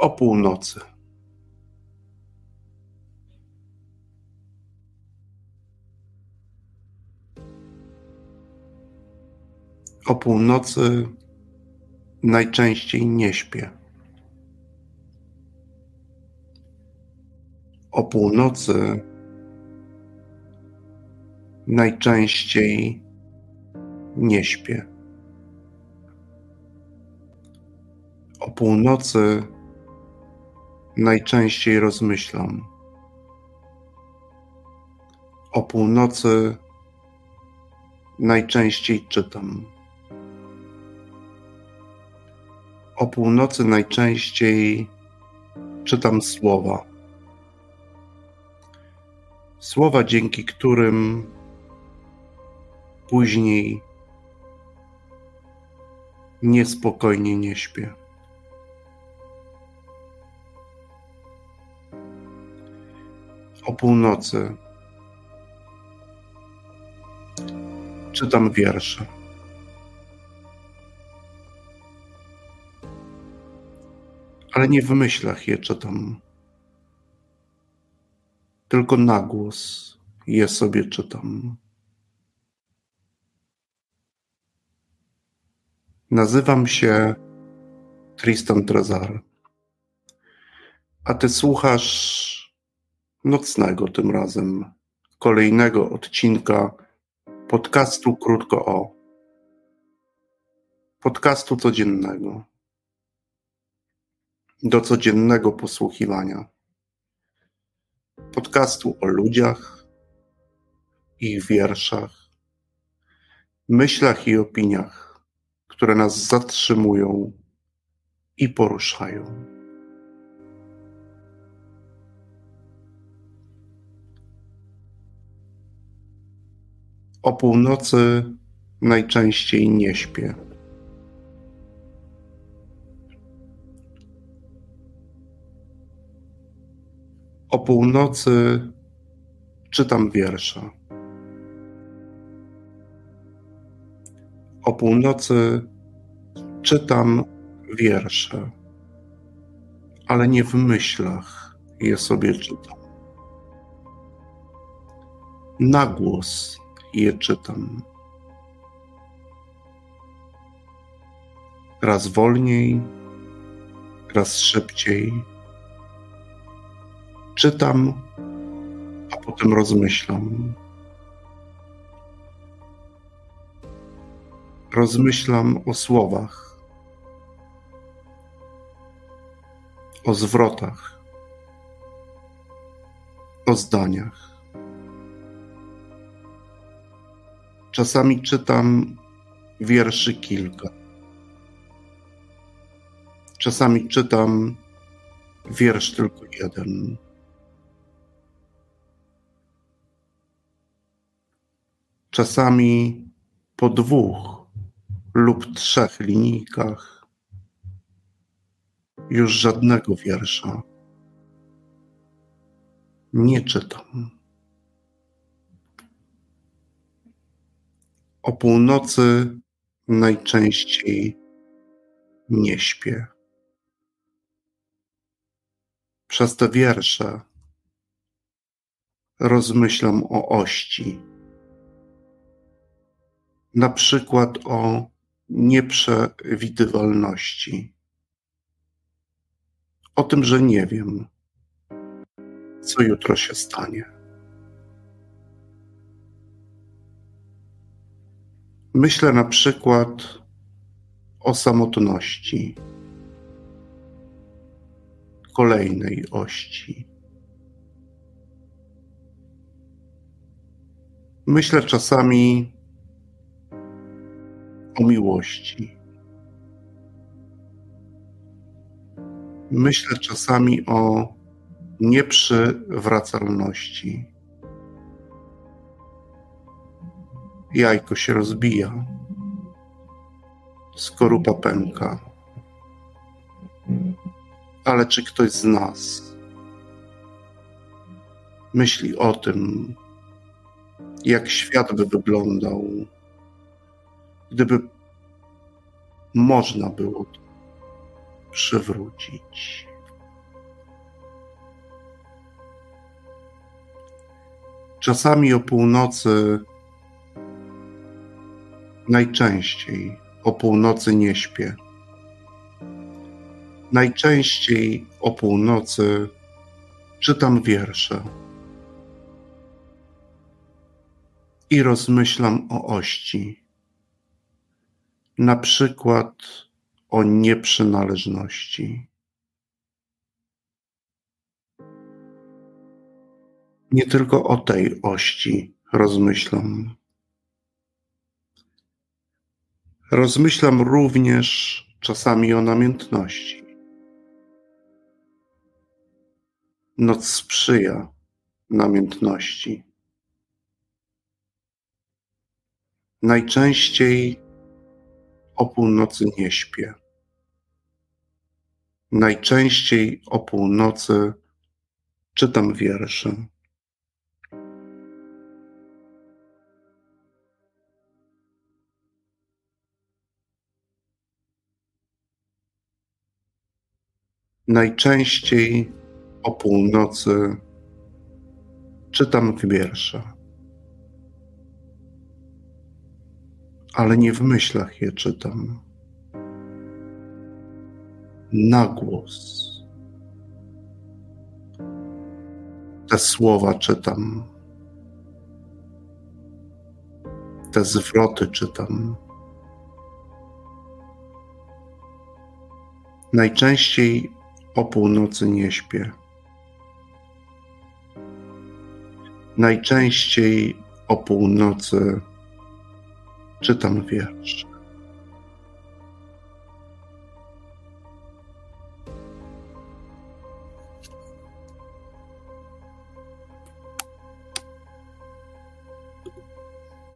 o północy. O północy najczęściej nie śpię. O północy najczęściej nie śpię. O północy najczęściej rozmyślam. O północy najczęściej czytam. O północy najczęściej czytam słowa. Słowa, dzięki którym później niespokojnie nie śpię. O północy czytam wiersze. Ale nie w myślach je czytam, tylko na głos je sobie czytam. Nazywam się Tristan Trezar, a ty słuchasz nocnego tym razem, kolejnego odcinka podcastu Krótko o. Podcastu codziennego. Do codziennego posłuchiwania. Podcastu o ludziach, ich wierszach, myślach i opiniach które nas zatrzymują i poruszają. O północy najczęściej nie śpię. O północy czytam wiersze. O północy czytam wiersze, ale nie w myślach je sobie czytam. Na głos je czytam. Raz wolniej, raz szybciej. Czytam, a potem rozmyślam. rozmyślam o słowach, o zwrotach, o zdaniach. Czasami czytam wierszy kilka. Czasami czytam wiersz tylko jeden. Czasami po dwóch lub trzech linijkach już żadnego wiersza nie czytam. O północy najczęściej nie śpię. Przez te wiersze rozmyślam o ości. Na przykład o nieprzewidywalności. O tym, że nie wiem, co jutro się stanie. Myślę na przykład o samotności, kolejnej ości. Myślę czasami o miłości. Myślę czasami o nieprzywracalności. Jajko się rozbija. Skorupa pęka. Ale czy ktoś z nas myśli o tym, jak świat by wyglądał, gdyby można było to przywrócić. Czasami o północy najczęściej o północy nie śpię. Najczęściej o północy czytam wiersze i rozmyślam o ości, na przykład o nieprzynależności. Nie tylko o tej ości rozmyślam. Rozmyślam również czasami o namiętności. Noc sprzyja namiętności. Najczęściej o północy nie śpię. Najczęściej o północy czytam wiersze. Najczęściej o północy czytam wiersze, ale nie w myślach je czytam. Na głos. Te słowa czytam. Te zwroty czytam. Najczęściej o północy nie śpię. Najczęściej o północy czytam wiersz.